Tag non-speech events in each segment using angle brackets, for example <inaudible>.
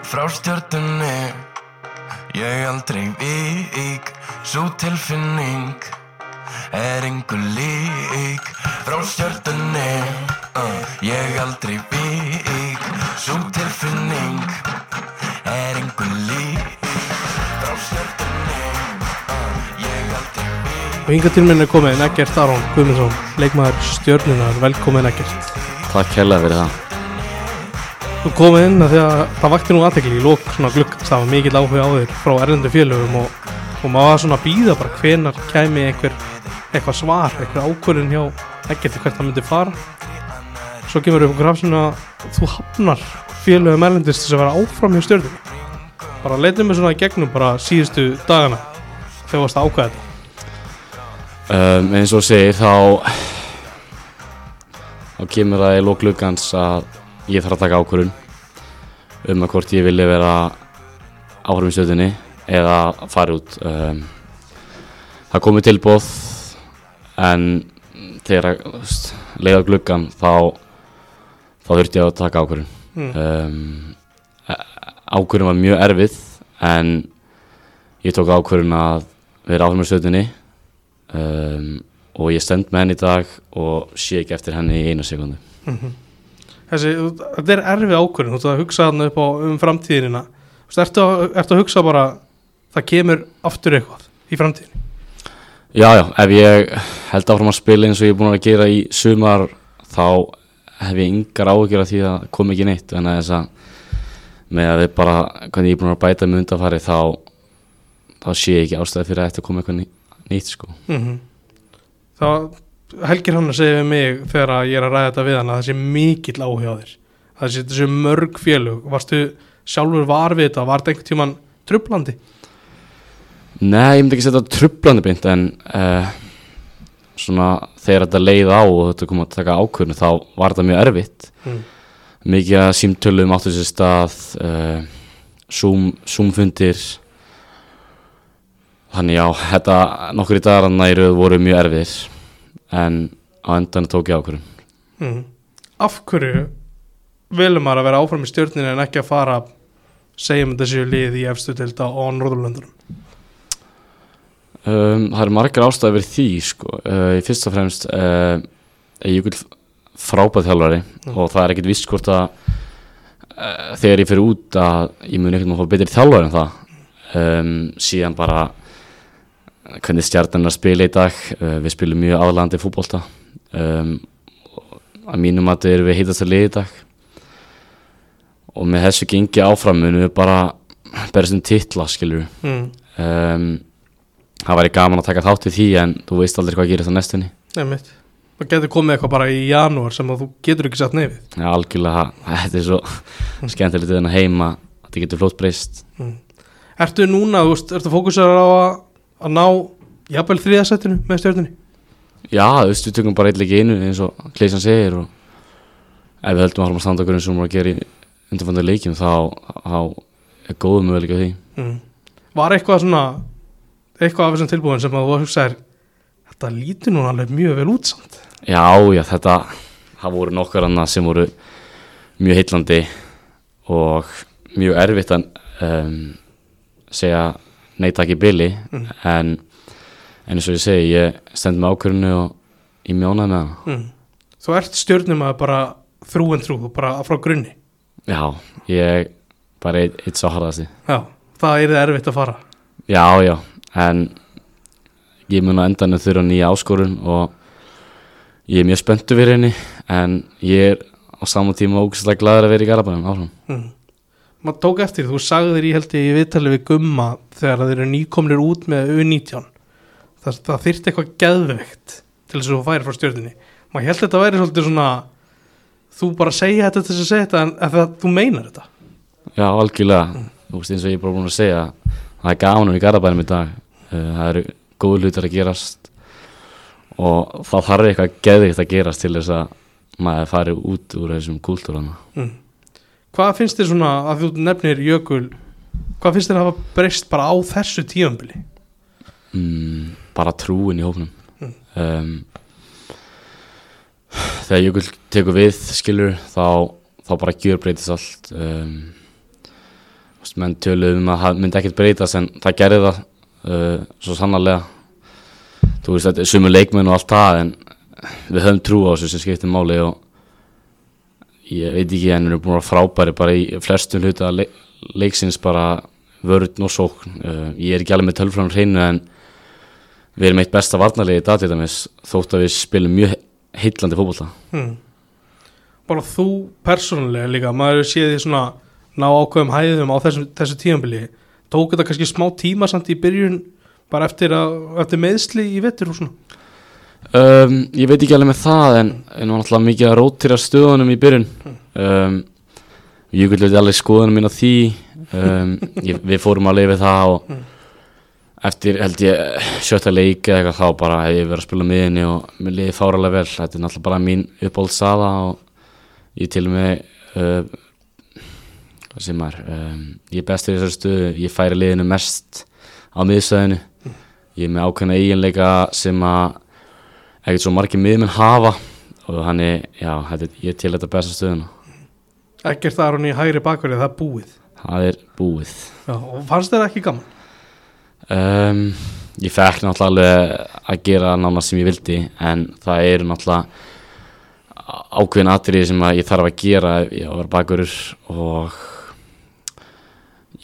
Frá stjörnunni Ég aldrei vík Svo tilfinning Er engu lík. Frá stjörnunni uh, Ég aldrei vík Svo tilfinning Er engu lík. Frá stjörnunni uh, Ég aldrei vík. Og hinga til minni er komið Neggert Aron Guðmundsson, leikmaður stjörnunar, velkomin Neggert. Takk hérlega fyrir það Þú komið inn að því að það vakti nú aðtekli í lók svona glukkast, það var mikill áhuga á þér frá erlendu félögum og, og maður var svona að býða bara hvenar kæmi einhver eitthvað svar, einhver ákvörðin hjá Neggert hvert það myndi fara. Svo kemur upp okkur hafsinn að þú hafnar félögum erlendist þess að vera áfram hjá stjörnunni. Bara leitum við svona í gegnum bara síðustu dagana þegar varst að ákvæða þetta. um, eins og segir þá þá kemur það í lóklugans að ég þarf að taka ákvörun um að hvort ég vilja vera áhrum í stöðunni eða fara út. Um, það komið tilbóð en þegar leiða gluggan þá þá þurfti ég að taka ákvörun Mm. um, ákvörun var mjög erfið en ég tók ákvörun að vera áhrum í stöðunni. Um, og ég stend með henni í dag og sé ekki eftir henni í eina sekundu Þessi, þetta er erfið ákvörðin, þú ert að hugsa þarna upp á um framtíðina. Þú veist, ertu, að- ertu að hugsa bara það kemur aftur eitthvað í framtíðin Já, já, ef ég held áfram að spila eins og ég er búin að gera í sumar þá hef ég yngar áhyggjur af því að kom ekki neitt. En þess að með að við bara, hvernig ég er búin að bæta með undanfari þá, þá sé ég ekki ástæði fyrir að þetta koma eitthvað ný- nýtt sko. Mm þá helgir hann að segja við mig þegar ég er að ræða þetta við hann að það sé mikill áhuga á þér. Það sé þessi mörg félög. Varstu sjálfur var við þetta, var þetta einhvern tíman trublandi? Nei, ég myndi ekki setja trublandi beint en uh, svona þegar þetta leið á og þetta kom að taka ákvörnu þá var þetta mjög erfitt. Mm. mikið að símtölum áttu sér stað uh, Zoom, Zoom-fundir þannig já, þetta nokkur í dagarna í rauð voru mjög erfiðir en á endan tók ég ákvörðun Mm. Af hverju velum maður að vera áfram í stjórninu en ekki að fara segjum þetta séu lið í efstu delta á Norðurlöndunum um, Það eru margar ástæði verið því sko. uh, í fyrst og fremst uh, er Jökull frábæð þjálfari Mm. og það er ekkert viss hvort að uh, þegar ég fyrir út að ég mun ekkert maður fá betri þjálfari en það um, síðan bara hvernig stjarnan að spila í dag. Uh, við spilum mjög aðlandi fútbolta um, að mínum að þetta eru við heitast að liða í dag. Og með þessu gengi áfram munum við bara berðast um titla skilur mm. um, það væri gaman að taka þátt í því en þú veist aldrei hvað gerist á næstunni. Einmitt. Það getur komið eitthvað bara í janúar sem að þú getur ekki satt nefið. Já, algjörlega, þetta er svo skemmtilegt en að heima að þetta getur flótt breyst. Ertu núna, þú veist, ertu fókusar á að, að ná jafnvel þriðasættinu með stjórnunni? Já, þú veist, við tökum bara eitthvað einu eins og Kleisan segir og ef við höldum að halda að standa okkur eins og við erum að gera í undanfænda leikjum þá, þá er góðum möguleika á því Mm. Var eitthvað svona, eitthvað af þessum tilbúin sem að þú hugsaðir, þetta lítur nú alveg mjög vel út samt. Já, já, þetta það voru nokkur annað sem voru mjög heillandi og mjög erfitt að um, segja nei takk í byli Mm. en, en eins og ég segi, ég stend með ákvörinu og ég mjónaði með hana Mm. Þú ert stjórnum að bara þrú en trú, bara frá grunni. Já, ég bara eitt, svo harðasti Já, það er það erfitt að fara. Já, já, en ég mun á endanum þurfa nýja áskorun og ég er mjög spenntu fyrir henni en ég er á saman tíma ógæslega gladur að vera í Garabænum áfram Mm. Maður tók eftir, þú sagðir í held ég í viðtali við gumma þegar þeir eru nýkomnir út með U19. Það, það þyrfti eitthvað geðveikt til þess að þú færi frá stjórnunni. Maður held þetta væri svolítið svona, þú bara segja þetta til þess að segja þetta en, það, þú meinar þetta. Já, algjörlega, þú veist eins og ég er bara búin að segja það er gaman í Garabænum í dag Uh, það eru góðu hlutar að gerast og það þarf eitthvað geðvikt að gerast til þess að maður fari út úr þessum kúltúrana Mm. Hvað finnst þér svona að þú nefnir Jökul, hvað finnst þér að hafa breyst bara á þessu tíðanbili? mm, bara trúin í hófnum Mm. um, þegar Jökull tekur við skilur þá, þá bara gjör breytist allt um, menn töluðum um að það myndi ekkert breytast en það gerði það uh, svo sannarlega þú veist þetta er sumu leikmenn og allt það en við höfum trú á þessu sem skiptir máli og ég veit ekki við erum búin að frábæri bara í flestum hluta le leiksins bara vörðn og sókn. Uh, ég er ekki alveg með tölfræðan hreinu en við erum eitt besta varnarlegi í dag til dæmis þótt að við spilum mjög heillandi fótbolta. Hmm. bara þú persónulega líka maður séð því svona ná ákveðum hæðum á þessu, þessu tímanbili tók þetta kannski smá tíma samt í byrjun bara eftir, að, eftir meðsli í vettur og svona Um, ég veit ekki alveg með það en en var náttúrulega mikið að rótira stöðunum í byrjun. Um, ég vil veit alveg skoðunum mín á því. Um, ég, við fórum að lifa það og eftir held ég sjötta leik eða eitthvað þá bara hef ég verið að spila miðinni og mér liði fáralega vel. Þetta er náttúrulega bara mín uppáhaldsaða og ég til og með uh, hvað sem er um, ég er bestur í þessari stöðu. Ég færi liðinu mest á miðstöðinu ég er með ákveðna eiginleika sem að ekkert svo margir miðmenn hafa og hann er, já, þetta, er- ég til þetta besta stöðuna. Ekkert þar hún í hægri bakverði, það er búið. Það er búið. Já, og fannst þér ekki gaman? Um, ég fekk náttúrulega að gera nána sem ég vildi en það eru náttúrulega ákveðin atriði sem að ég þarf að gera ég vera bakurur og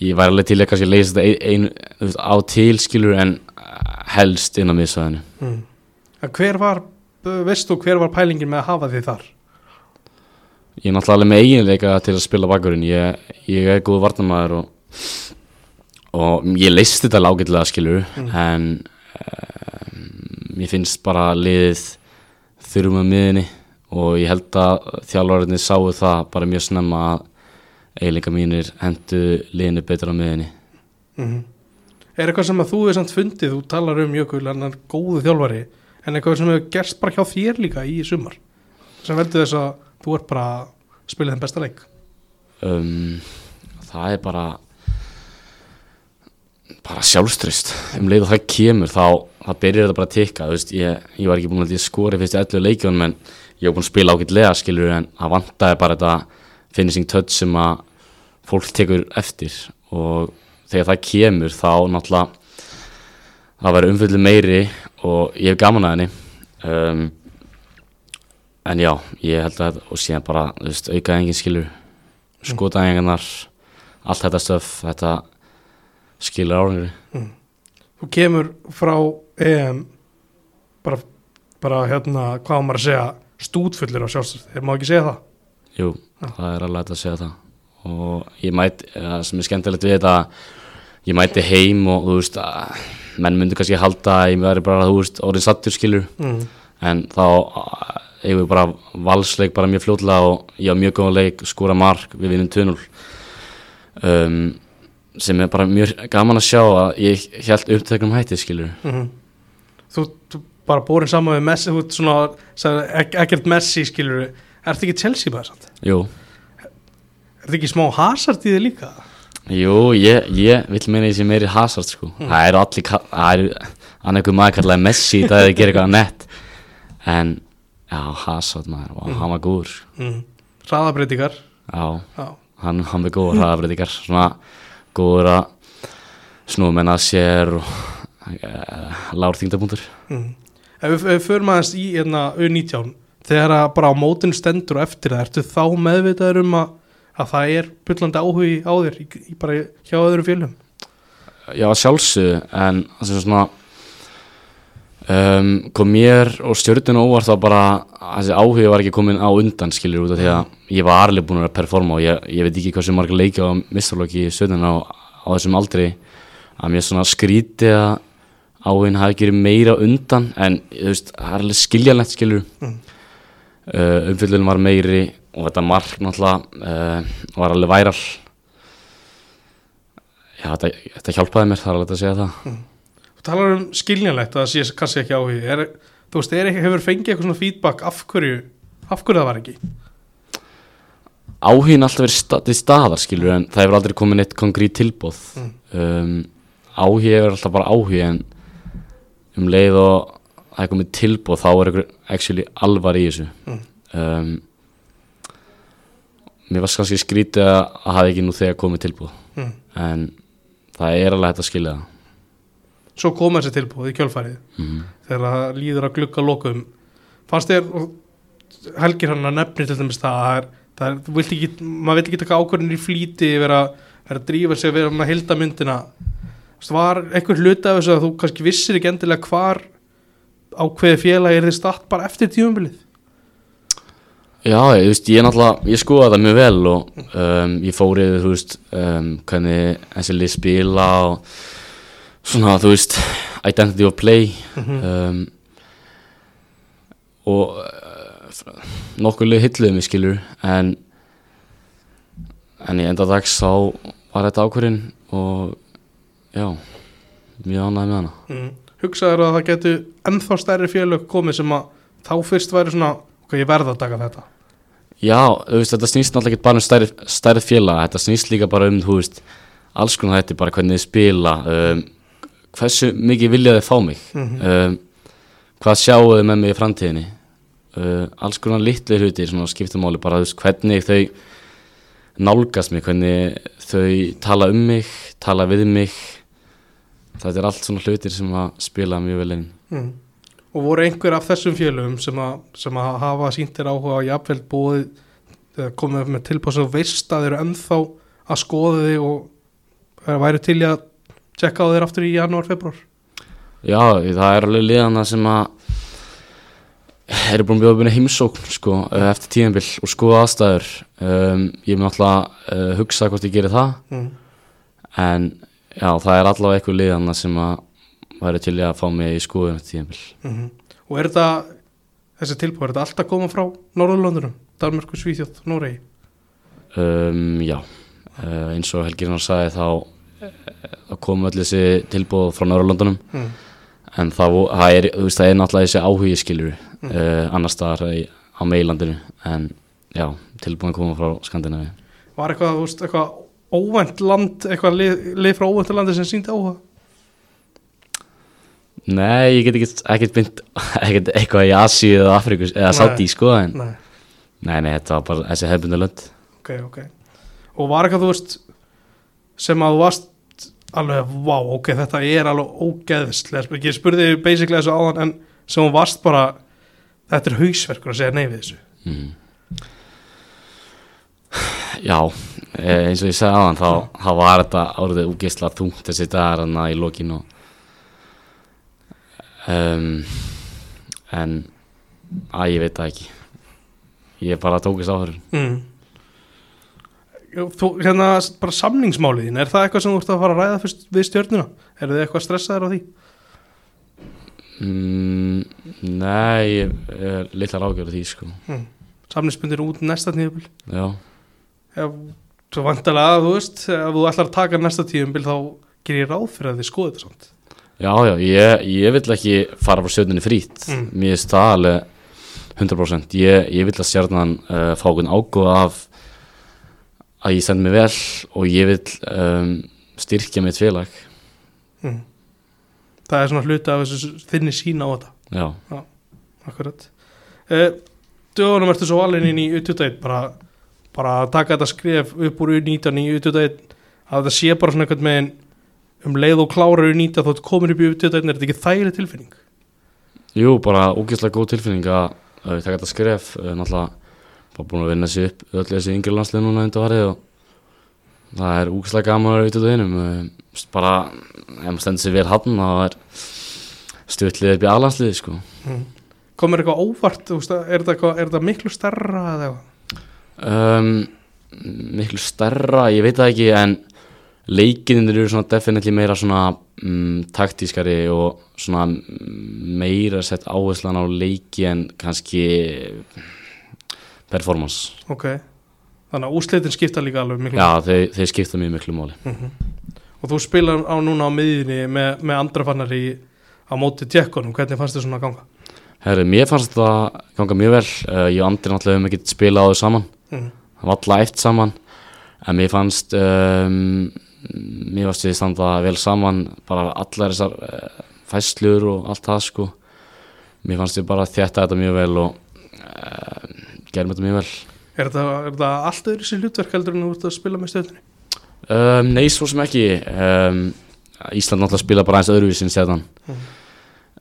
ég væri alveg til að kannski leysa þetta ein, ein, á tilskilur en helst inn á miðsvæðinu. Mm. Hver var, veist þú hver var pælingin með að hafa því þar? Ég er náttúrulega alveg með eiginleika til að spila bakurinn. Ég, ég er góð varnamæður og, og ég leist þetta lágætlega skilur en um, ég finnst bara liðið þurfum að miðinni og ég held að þjálfarinnir sáu það bara mjög snemma að eiginleika mínir hendu liðinu betur á miðinni mm. Er eitthvað sem að þú er samt fundið, þú talar um Jökul, hann er góðu þjálfari en eitthvað sem hefur gerst bara hjá þér líka í sumar? Sem veldur þess að þú ert bara að spila þeim besta leik? Um, það er bara bara sjálfströst um leið og það kemur þá það byrjar þetta bara að tikka. Veist, ég, ég var ekki búin að skora fyrst í 11 leikjum en ég var búin að spila ágætlega skilur en það vantaði bara þetta finishing touch sem að fólk tekur eftir. Og þegar það kemur þá náttúrulega það verður umfyllu meiri og ég hef gaman að henni. Um, en já, ég held að og síðan bara, þú veist, auka engin skilur skotæðingarnar allt þetta stöf, þetta skilur árangri Þú kemur frá EM bara, bara hérna, hvað maður að segja stútfullir á sjálfstöð, þeir má ekki segja það? Jú, það er alveg að segja það. Og ég mæti, sem er skemmtilegt við þetta ég mæti heim og þú veist að menn myndu kannski halda að ég verði bara, þú veist, orðin sattur skilur mm. en þá eigum við bara valsleik bara mjög fljótlega og ég á mjög góða leik, skora mark, við vinnum 2-0 um, sem er bara mjög gaman að sjá að ég held upptöknum hætti skilur Mm þú, þú bara bórin saman við Messi þú svona, ek, ekkert Messi skilur ertu ekki Chelsea bara samt? Jú, ertu ekki smá Hazard í þið líka jú, ég, ég vil meina ég sé meiri Hazard sko, það eru allir það eru, hann einhver maður kallaði Messi í dag að gera eitthvað nett. En já, Hazard maður, wow, hann var góður. Mm. hraðabreitingar já, hann, hann var góður hraðafræðingar svona góður að snúmenn að sér og uh, lár þingdapunktur mm. ef við, við förum aðeins í hérna, U19 þegar að bara á mótin stendur og eftir það, ertu þá meðvitaður um að, að það er byllandi áhugi á þér í, í bara hjá öðrum fjölum Já, sjálfsög, en það sem svona um, kom mér og stjórninu óvart þá bara að þessi áhugi var ekki komin á undan skilur út af því að ég var alveg búin að performa og ég, ég veit ekki hversu marga leiki á mistarlokki í stjórninu á, á þessum aldri að mér svona skríti að áhugin hafi gerið meira undan en þú veist, það er alveg skiljanlegt skilur Mm. uh, umfyllun var meiri og þetta mark náttúrulega uh, var alveg væral. Já, þetta, þetta hjálpaði mér, það er alveg að segja það. Þú talar um skiljanlegt að það sé kannski ekki áhugi er, þú veist, er, ekki- hefur fengið eitthvað svona feedback af hverju, af hverju það var ekki? Áhugin alltaf verið sta til staðar skilur en það hefur aldrei komin eitt konkrét tilbúð Mm. um, áhugi hefur alltaf bara áhugi en um leið og það er komið tilbúð þá er actually alvar í þessu. Mm. um, mér varst kannski skrítið að að hafa ekki nú þegar komið tilbúð Mm. en það er alveg hægt að skilja það. Svo kom þessi tilbúð í kjölfærið mm. þegar það líður að glugga lokum. Fannst þér helgir hann að nefni til dæmis það að það það vilt ekki, maður vill ekki taka ákvörðin í flýti vera, vera að drífa sig vera með hilda myndina. Var einhver hluti af þessu að þú kannski vissir ekki endilega hvar ákveði félagi er þið statt bara eftir tíumbilið Já, ég, veist, ég ég skoða það mjög vel og um, ég fór yfir, þú veist, um, hvernig þessi lið spila og svona, þú veist, identity of play um, og uh, nokkuð lið hilluði mig, skilur, en en í enda dags þá var þetta ákvörðin og já, mjög ánægði með hana. mm. hugsaður að það getur ennþá stærri félög komið sem að þá fyrst væri svona ok, ég verð að taka þetta Já, þú veist, þetta snýst náttúrulega ekki bara um stærri, stærri félag, þetta snýst líka bara um, þú veist, alls konar þetta, bara hvernig þið spila, um, hversu mikið vilja þið fá mig, um, hvað sjáu þið með mig í framtíðinni, uh, alls konar litli hluti, svona skiptumáli, bara þú veist, hvernig þau nálgast mig, hvernig þau tala um mig, tala við mig, þetta er allt svona hlutir sem að spila mjög vel inn. mm. Og voru einhver af þessum félögum sem að, sem að hafa síntir áhuga á jafnvel búið eða komið með sem þú veist að þeir eru ennþá að skoða þig og er- væri til að tjekka á þeir aftur í janúar, februar Já, það er alveg liðana sem að eru búin að búin heimsókn sko, eh, eftir tíðanbill og skoða aðstæður. Um, ég mun alltaf uh, hugsa hvort ég gerir það. Mm. en já, það er allavega eitthvað liðana sem að væri til að fá mig í skoðun eftir tíðanbill Mm og er þetta þessi tilbúið, er þetta alltaf koma frá Norðurlöndunum, Danmarku, Svíþjótt, Noregi? Um, Já, uh, eins og Helgi Rúnar sagði þá uh, komu öll þessi tilbúð frá Norrlöndunum mm. en það, það, er, veist, það er náttúrulega þessi áhugi skilur uh, annar staðar á meilandinu en já, tilbúin koma frá Skandinavi var eitthvað, veist, eitthvað óvænt land, eitthvað lið, lið frá óvæntu landi sem síndi áhuga Nei, ég get ekki ekkert mynd <laughs> ekkert eitthvað í Asíu eða Afríku eða. Sáti sko en Nei, nei, nei, þetta var bara þessi hefbundu lönd. Ok, ok. Og var eitthvað, þú veist sem að þú varst alveg, vá, ok, þetta er alveg ógeðslega, ég spurði basically þessu áðan en sem þú varst bara þetta er hausverkur að segja nei við þessu. Mm. Já, eh, eins og ég sagði aðan þá, þá var þetta árið úgeisla þungt þessi dagar hann í lokin og um, en að ég veit það ekki. Ég bara tókist áhörun mm. þú, hérna bara samningsmáliðin, er það eitthvað sem þú ert að fara að ræða fyrst við stjörnuna, eru þið eitthvað stressaðir á því? mm, Nei, ég er litlar ágjörð því sko. Mm. samningsbundir út næsta tíðubil Já, ef, svo vantarlega, þú veist ef þú ætlar að taka næsta tíðubil þá gerir ég ráð fyrir að þið skoðu þetta samt Já, já, ég, ég vil ekki fara frá stjórnunni frýtt Mm. Mér er það alveg 100% Ég, ég vil að stjórnan uh, fá okkur ágóða af að ég send mig vel og ég vil um, styrkja mitt félag. Mm. það er svona hluti af þessu þinni sína á þetta. Já, akkurat. Uh, dögunum ertu svo alveg inn í U21 bara, bara að taka þetta skref upp úr U19 í U21 að þetta sé bara svona einhvern megin um leið og klára U19 þótt komin upp í U21 er þetta ekki þægileg tilfinning? Jú, bara ógeðslega góð tilfinning að að taka þetta skref. Náttúrulega bara búin að vinna sér upp öll þessi yngri landslið núna undir varðið og það er ógeðslega gaman að vera út út einum. Bara, ef maður stendur sér vel hann þá er stjórnlið upp í aðlandslið sko. Mm. komur eitthvað óvart? Er þetta, er miklu stærra eða eitthvað? Um, miklu stærra, ég veit það ekki en leikinir eru svona definitely meira svona um, taktískari og svona mm, meira sett áherslan á leiki en kannski performance. Ok. Þannig að úslitin skipta líka alveg miklu já, þeir, þeir skipta mjög miklu máli. Og þú spilar á núna á miðjunni með, með andrafannar í á móti tjekkunum, hvernig fannst þið svona að ganga? Herri, mér fannst það ganga mjög vel. Uh, ég og Andri náttúrulega hefum ekki spilað á þau saman. Mm. það var alltaf eitt saman. En mér fannst um, mér fannst við standa vel saman bara allar þessar uh, fæslur og allt það sko. Mér fannst við bara þétta þetta mjög vel og uh, gerum þetta mjög vel. Er þetta, allt öðru sér hlutverk heldur en þú ert að spila með stöðunni? Um, nei, svo sem ekki. Um, Ísland náttúrulega spila bara eins öðruvísin séðan Mhm.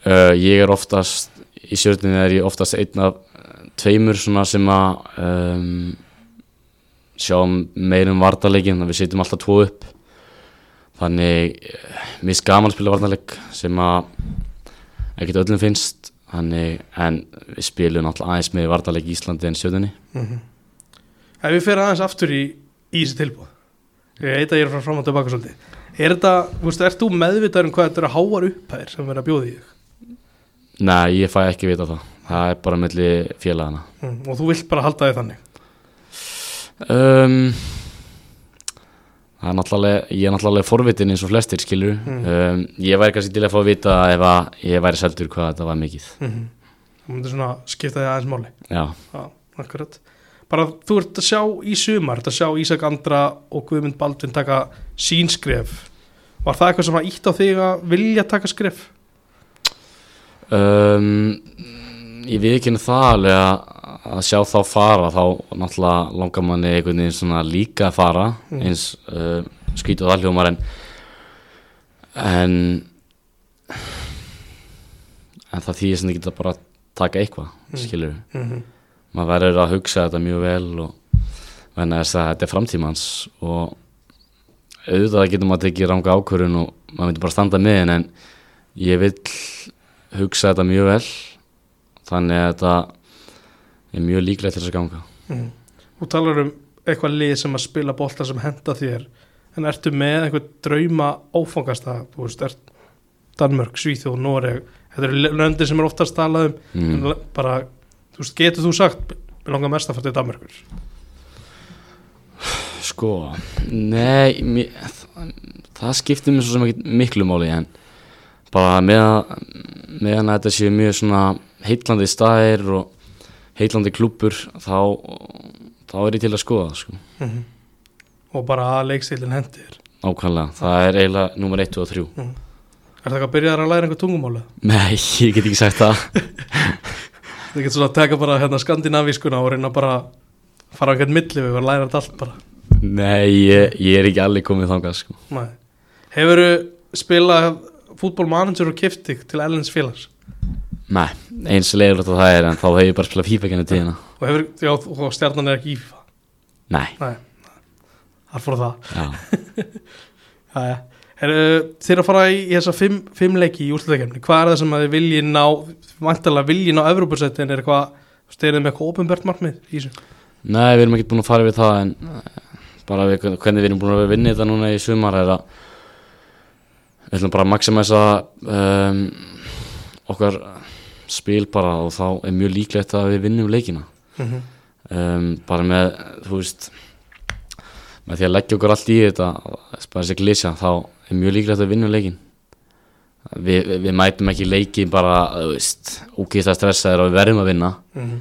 uh, Ég er oftast í sjörninni er ég oftast einn af eh, tveimur svona sem að um, sjá meir um vartarleikin við setjum alltaf tvo upp þannig eh, mér er gaman að spila vartarleik sem að ekkert öllum finnst. Þannig, en við spilum náttúrulega aðeins meir vartarleik í Íslandi en sjörninni Ef við fyrir aðeins aftur í, í þessi tilbúð Ég heit að ég er frá fram og tilbaka svolítið. Er þetta, þú veist, ert þú meðvitaður um hvað þetta eru háar upphæðir sem verða að bjóða í þig? Nei, ég fæ ekki vita það. Það er bara melli félagana Mm, og þú vilt bara halda þig þannig? Um, það er náttúrulega, ég er náttúrulega forvitin eins og flestir skilur Mm. um, ég væri kannski til að fá að vita ef að ég væri seldur hvað þetta var mikið. Mm Það myndir svona skipta þig aðeins máli. Já, akkurat. Bara þú ert að sjá í sumar, ert að sjá Ísak Andra og Guðmund Baldvin taka sín skref. Var það eitthvað sem að ítt á þig að vilja taka skref? um, ég við ekki það alveg að, að sjá þá fara þá náttúrulega langar manni einhvern veginn svona líka að fara Mm. eins uh, skýtuð alljómar en en en það þýðir sem þið geta bara að taka eitthvað skilur Mm -hmm. maður verður að hugsa þetta mjög vel og venna þess að þetta er framtímans og auðvitað getur maður tekið ranga ákvörun og maður myndir bara standa með henn en ég vil hugsa þetta mjög vel þannig að þetta er mjög líklegt til þess að ganga. Mm. Þú talar um eitthvað lið sem að spila bolta sem henda þér. En ertu með eitthvað drauma ófangasta, þú veist, er Danmörk, Svíþjóð, Noreg. Þetta eru löndir sem er oftast talað um. Mm. bara, þú veist, getur þú sagt við langar mest að fara til Danmörkur sko, nei mér, það, það skiptir mér svo sem ekki miklu máli en bara með að meðan að þetta séu mjög svona heitlandi staðir og heitlandi klúpur þá, þá er ég til að skoða sko. Mm og bara að leikstilin hendi þér. Ákvæmlega, það er eiginlega nummer 1 og 3 Er það ekki að byrja að læra einhver tungumála? Nei, ég get ekki sagt það. <laughs> Það getur svona að taka bara hérna skandinavískuna og reyna bara að fara á einhvern milli við og læra þetta allt bara. Nei, ég, ég er ekki allir komið þangað sko. Nei. Hefurðu spilað fútbolmanager og kiftig til Ellens félags Nei, eins leiðilegt að það er en þá hef ég bara spilað FIFA genið tíðina. Og, hefur, já, og stjarnan er ekki í FIFA? Nei, Nei, þar fór það. Já. Jæja. Heru, Þeir að fara í þessa fimm, fimm leiki í úrslutakefni Hvað er það sem að þið vilji ná vantarlega vilji ná Evropasætti en er eitthvað styrðið með eitthvað ofinbært markmið í þessu? Nei, við erum ekki búin að fara við það en eh, bara við, hvernig við erum búin að vinna þetta núna í sumar er að við ætlum bara að maximæsa um, okkar spil bara og þá er mjög líklegt að við vinnum leikina mm -hmm. um, bara með, þú veist með því að leggja okkur allt í þetta bara þessi glísja, þá er mjög líklegt að vinna leikin Vi, við, við mætum ekki leiki bara, þú veist ógeðslega stressaðir og við verðum að vinna mm -hmm.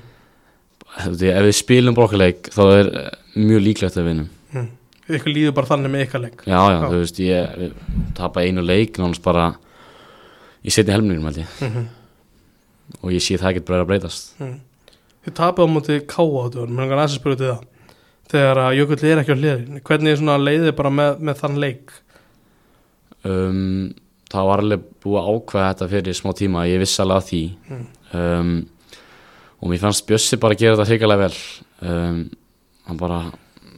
Veist, ef við spilum brokkaleik þá er eh, mjög líklegt að vinnum mm. Ykkur líður bara þannig með ykkar leik já, já, Já. þú veist, ég tapa einu leik nánast bara í setni helmingnum held ég. Mm -hmm. og ég sé það ekkert bara að breytast. Þið tapið á móti káa á þetta Mér langar aðeins að spyrja í það. Þegar að Jökull er ekki á hliðin Hvernig er svona leiðið bara með, með þann leik? Um, það var alveg búið að ákveða þetta fyrir smá tíma, ég vissi alveg að því. Mm. um, og mér fannst Bjössi bara að gera þetta hrigalega vel. Um, hann bara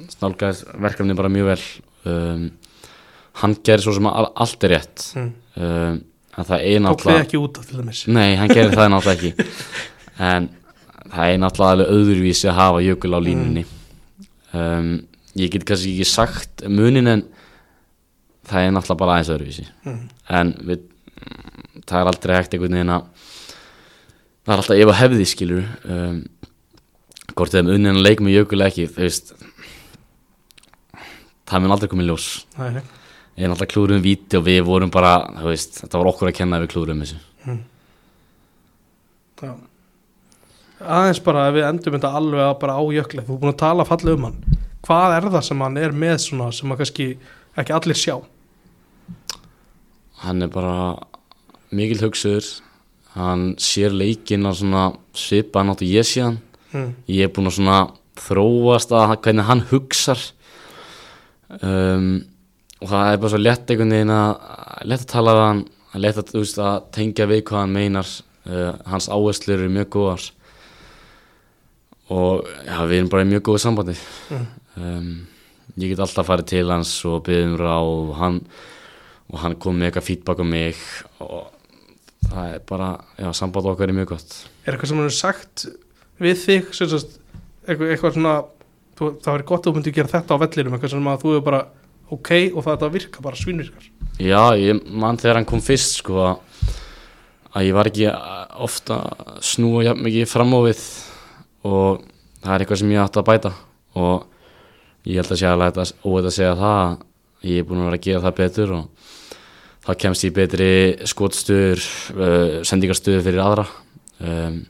snálgaði verkefni bara mjög vel. Um, hann gerir svo sem allt er rétt mm. Það er Tók þið náttúrulega ekki út af til dæmis. Nei, hann gerir það náttúrulega ekki. <laughs> En það er náttúrulega alveg öðruvísi að hafa jökul á línunni. Um, ég get kannski ekki sagt munin en það er náttúrulega bara aðeins öðruvísi. Mm. en við, það er aldrei hægt einhvern veginn að það er alltaf ef að hefði skilur um, hvort þeim unninn að leik með jökul ekki þú veist það mun aldrei komið ljós. Nei, er náttúrulega klúrum víti og við vorum bara veist, þetta var okkur að kenna að við klúrum þessu. Já. aðeins bara ef við endum þetta alveg að bara á jökli þú er búin að tala fallega um hann. Hvað er það sem hann er með svona sem að kannski ekki allir sjá? Hann er bara mikil hugsuður. Hann sér á svona svipa náttúrulega ég sé hann. Mm. ég er búinn að svona þróast að hvernig hann hugsar. Um, og það er bara svo lett einhvern veginn að lett að tala við hann lett að, veist, að tengja við hvað hann meinar. Uh, hans áherslur eru mjög góðar. Og já, við erum bara í mjög góðu sambandi. Um, ég get alltaf farið til hans og byggðum ráð og hann, og hann kom með eitthvað feedback á mig. Og það er bara, já, samband okkar er mjög gott. Er eitthvað sem hann er sagt við þig sem sagt, eitthvað, eitthvað svona þú, það væri gott að þú myndi gera þetta á vellinum eitthvað sem að þú er bara ok og það þetta virka bara svínvirkar. Já, ég mann þegar hann kom fyrst sko að- að ég var ekki ofta snúa jafn mikið fram á við og það er eitthvað sem ég átti að bæta. Og ég held að sé að óveit að segja það að ég er búin að vera að gera það betur og þá kemst í betri skotstuður, uh, sendingarstöður fyrir aðra. Um,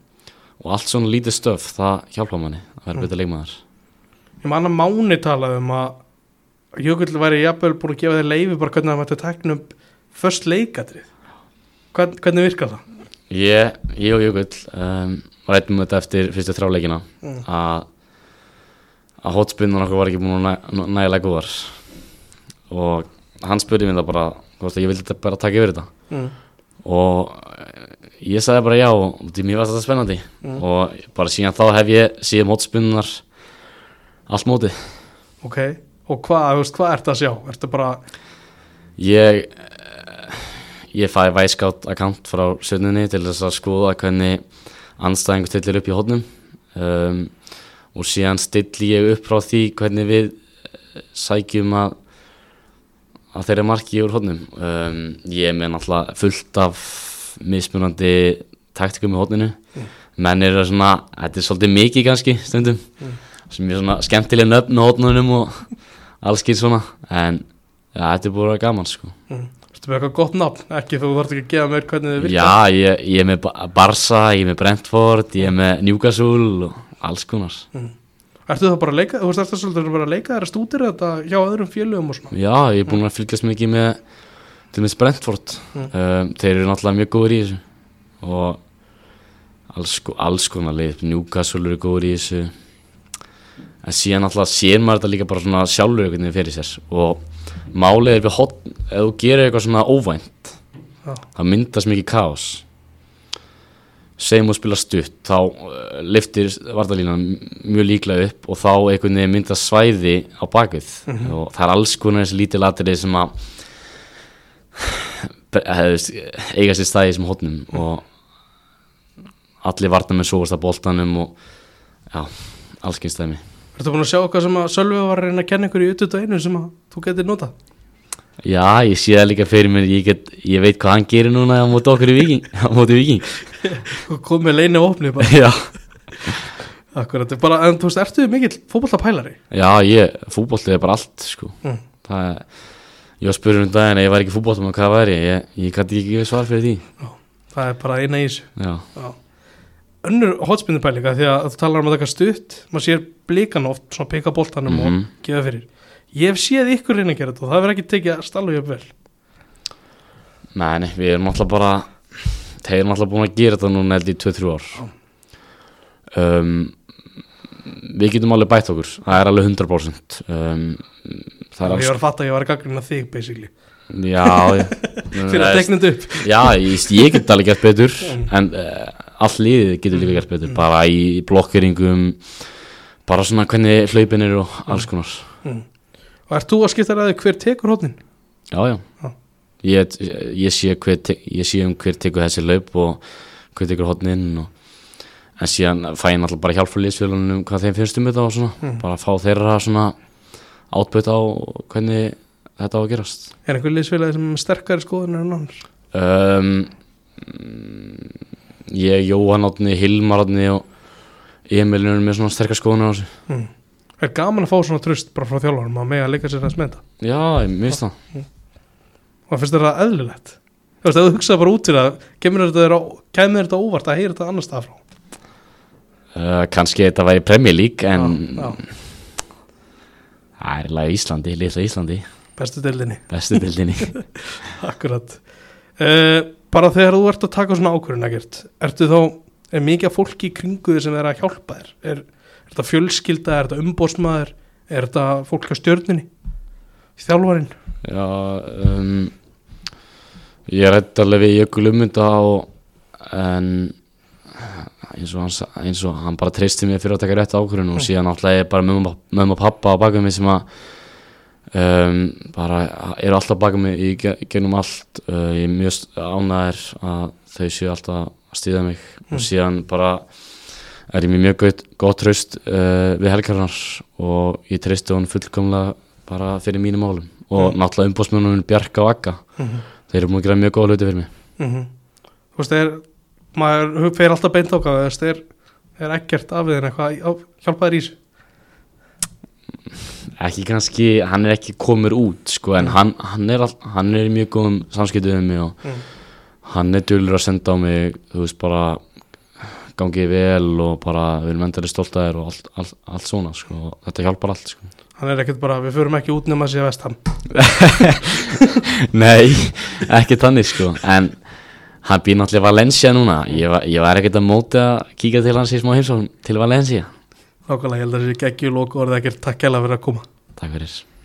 og allt svona lítið stöf, það hjálpa manni að vera betur leikmaður. Ég man að Máni talaði um að Jökull væri jafnvel búin að gefa þér leifi bara hvernig það mætti að tekna upp först leikatrið Hvern, hvernig virkar það? Ég, ég og Jökull um, rættum þetta eftir fyrstu þráleikina Mm. að að hotspunnan okkur var ekki búin að næ, nægilega góðar og hann spurði mér það bara hvort að ég vildi bara taka yfir þetta Mm. og ég sagði bara já og mér var þetta spennandi Mm. og bara síðan þá hef ég síðan hotspunnar allt mótið Ok, og hvað, veist, hvað ertu að sjá? Ertu bara, Ég ég fæ væskátt account frá sönninni til þess að skoða hvernig anstæðingur stillir upp í hodnum um, og síðan stilli ég upp frá því hvernig við eh, sækjum að að þeirra marki úr hodnum um, ég er með náttúrulega fullt af mismunandi taktikum í hodninu menn eru svona, þetta er svolítið mikið kannski stundum. Sem er svona skemmtileg nöfn á hodnunum og alls skil svona en ja, þetta er búin að vera gaman sko ertu með eitthvað gott nafn? Ekki þú þarf ekki að gefa mér hvernig þið virkar Já, ég, ég er með Ba- Barca, ég er með Brentford, ég er með Newcastle og alls konar. Ertu það bara að leika, þú veist, ertu svolítið bara að leika þér að stútir þetta hjá öðrum félögum og svona Já, ég er búinn að fylgjast mikið með til með Brentford. Mm. Um, þeir eru náttúrulega mjög góður í þessu og alls, alls konar leið, Newcastle eru góður í þessu. En síðan náttúrulega sér maður þetta líka bara svona sjálfur fyrir sér. Og málið er við hotn, ef þú gerir eitthvað svona óvænt, Já. það myndast mikið kaos. Segjum og spila stutt þá uh, liftir vartalínan mjög líklega upp og þá einhvern veginn myndast svæði á bakvið. Og það er alls konar þessi lítið latrið sem að hefðist, eiga sér stæði sem hotnum og allir varnar með sóast að boltanum og já, alls kynst stæmi Ertu búin að sjá eitthvað sem að Sölvi var að reyna að kenna ykkur í utut og einu sem að þú getur notað? Já, ég sé það líka fyrir mér, ég, get, ég veit hvað hann gerir núna á móti okkur í viking, <laughs> á móti viking. Þú kom með leini opni bara <laughs> Já, Akkurat, bara, en þú veist, ertu mikill fótballtapælari? já, ég, fútbolti er bara allt, sko. Mm. Það er, ég var spurður um daginn að ég var ekki fútboltum og hvað væri, ég, ég gæti ekki svar fyrir því. Það er bara eina í þessu Já, Já. Önnur hotspinnupælinga því að þú talar um að taka stutt maður sér blikan oft, svona peka boltanum Mhm. og gefa fyrir Ég hef séð ykkur reyna að gera þetta og það verður ekki tekið stalla hjá vel nei, nei, við erum alltaf bara, þeir erum alltaf búin að gera þetta núna held í 2-3 ár. Um, við getum alveg bætt okkur, það er alveg 100%. Um, það er Ég alls, var að fatta að ég var að gaggrina þig basically já, <laughs> fyrir að tekna þetta upp. Já, ég, ég get alveg gert betur en uh, all liðið getur líka gert betur bara í blokkeringum bara svona hvernig hlaupin eru og alls konar. Og ert þú að skipta ræði hver tekur hotnin? Já, já, Já. Ég, ég, sé hver, te- ég sé um hver tekur þessi laup og hver tekur hotnin og, en síðan fæ ég náttúrulega bara hjálp frá liðsfélunum hvað þeim finnst um þetta og svona bara fá þeirra svona átböt á hvernig þetta á að gerast. Er einhver liðsfélagi sem er sterkari skoðunar en annars? um, mm, Ég, Jóhann Átni, Hilmar Átni og Emil eru með svona sterkar skoðunar á þessu. Mm. Er gaman að fá svona tröst bara frá þjálfarum að mega leika sér að smeta Já, ég minnst það. Og það finnst þetta eðlilegt? Þú veist, ef þú hugsaði bara út fyrir það kemur þetta, kemur þetta óvart að heyra þetta annars stað frá? Uh, Kannski þetta væri Premier League en Já, já, það er eiginlega Íslandi, litla Íslandi bestu deildinni. Bestu dildinni <laughs> Akkurat. Uh, Bara þegar þú ert að taka svona ákvörðin ekkert Ertu þá, er mikið fólki í kringu þig sem er að hjálpa þér? Er, Er þetta fjölskylda, er þetta umbósmaður Er þetta fólk á stjörnunni? Þjálfarinn? Já, um, ég rætti alveg við Jökul um þetta og, en eins og, hann, sa- eins og hann bara treysti mér fyrir að taka rétt ákvörðun og síðan náttúrulega ég bara mömmu mömmu og pappa á baka mig sem að um, bara eru alltaf baka mig í, ge- í gennum allt. Uh, ég er mjög ánæður að þau séu alltaf að stýða mig. Og síðan bara er ég mjög gott, gott traust uh, við helgarnar og ég treysti hún fullkomlega bara fyrir mínum málum. Og náttúrulega umbóðsmjönunum Bjarka og Akka þeir eru múið að gera mjög góða hluti fyrir mig. Mm Þú veist, er maður hug- fer alltaf beint ákvað þú veist, er, er ekkert af þeir eitthvað á- hjálpa þér í þessu ekki kannski, hann er ekki komur út sko, en hann, hann, er all, hann er mjög góðum samskiptu við mig og Mm. hann er dölur að senda á mig þú veist bara gangið vel og bara við erum endari stolt að þér og allt, allt, allt svona sko, og þetta hjálpar allt sko. hann er ekkert bara, við förum ekki út nema sé vestam <laughs> Nei, ekki þannig sko En hann býr náttúrulega Valencia núna Ég var, ég var ekkert að móti að kíka til hans í smá heimsókn til Valencia Nákvæmlega, ég held að þessi geggjulók og orðið ekkert takk kæla fyrir að koma. Takk fyrir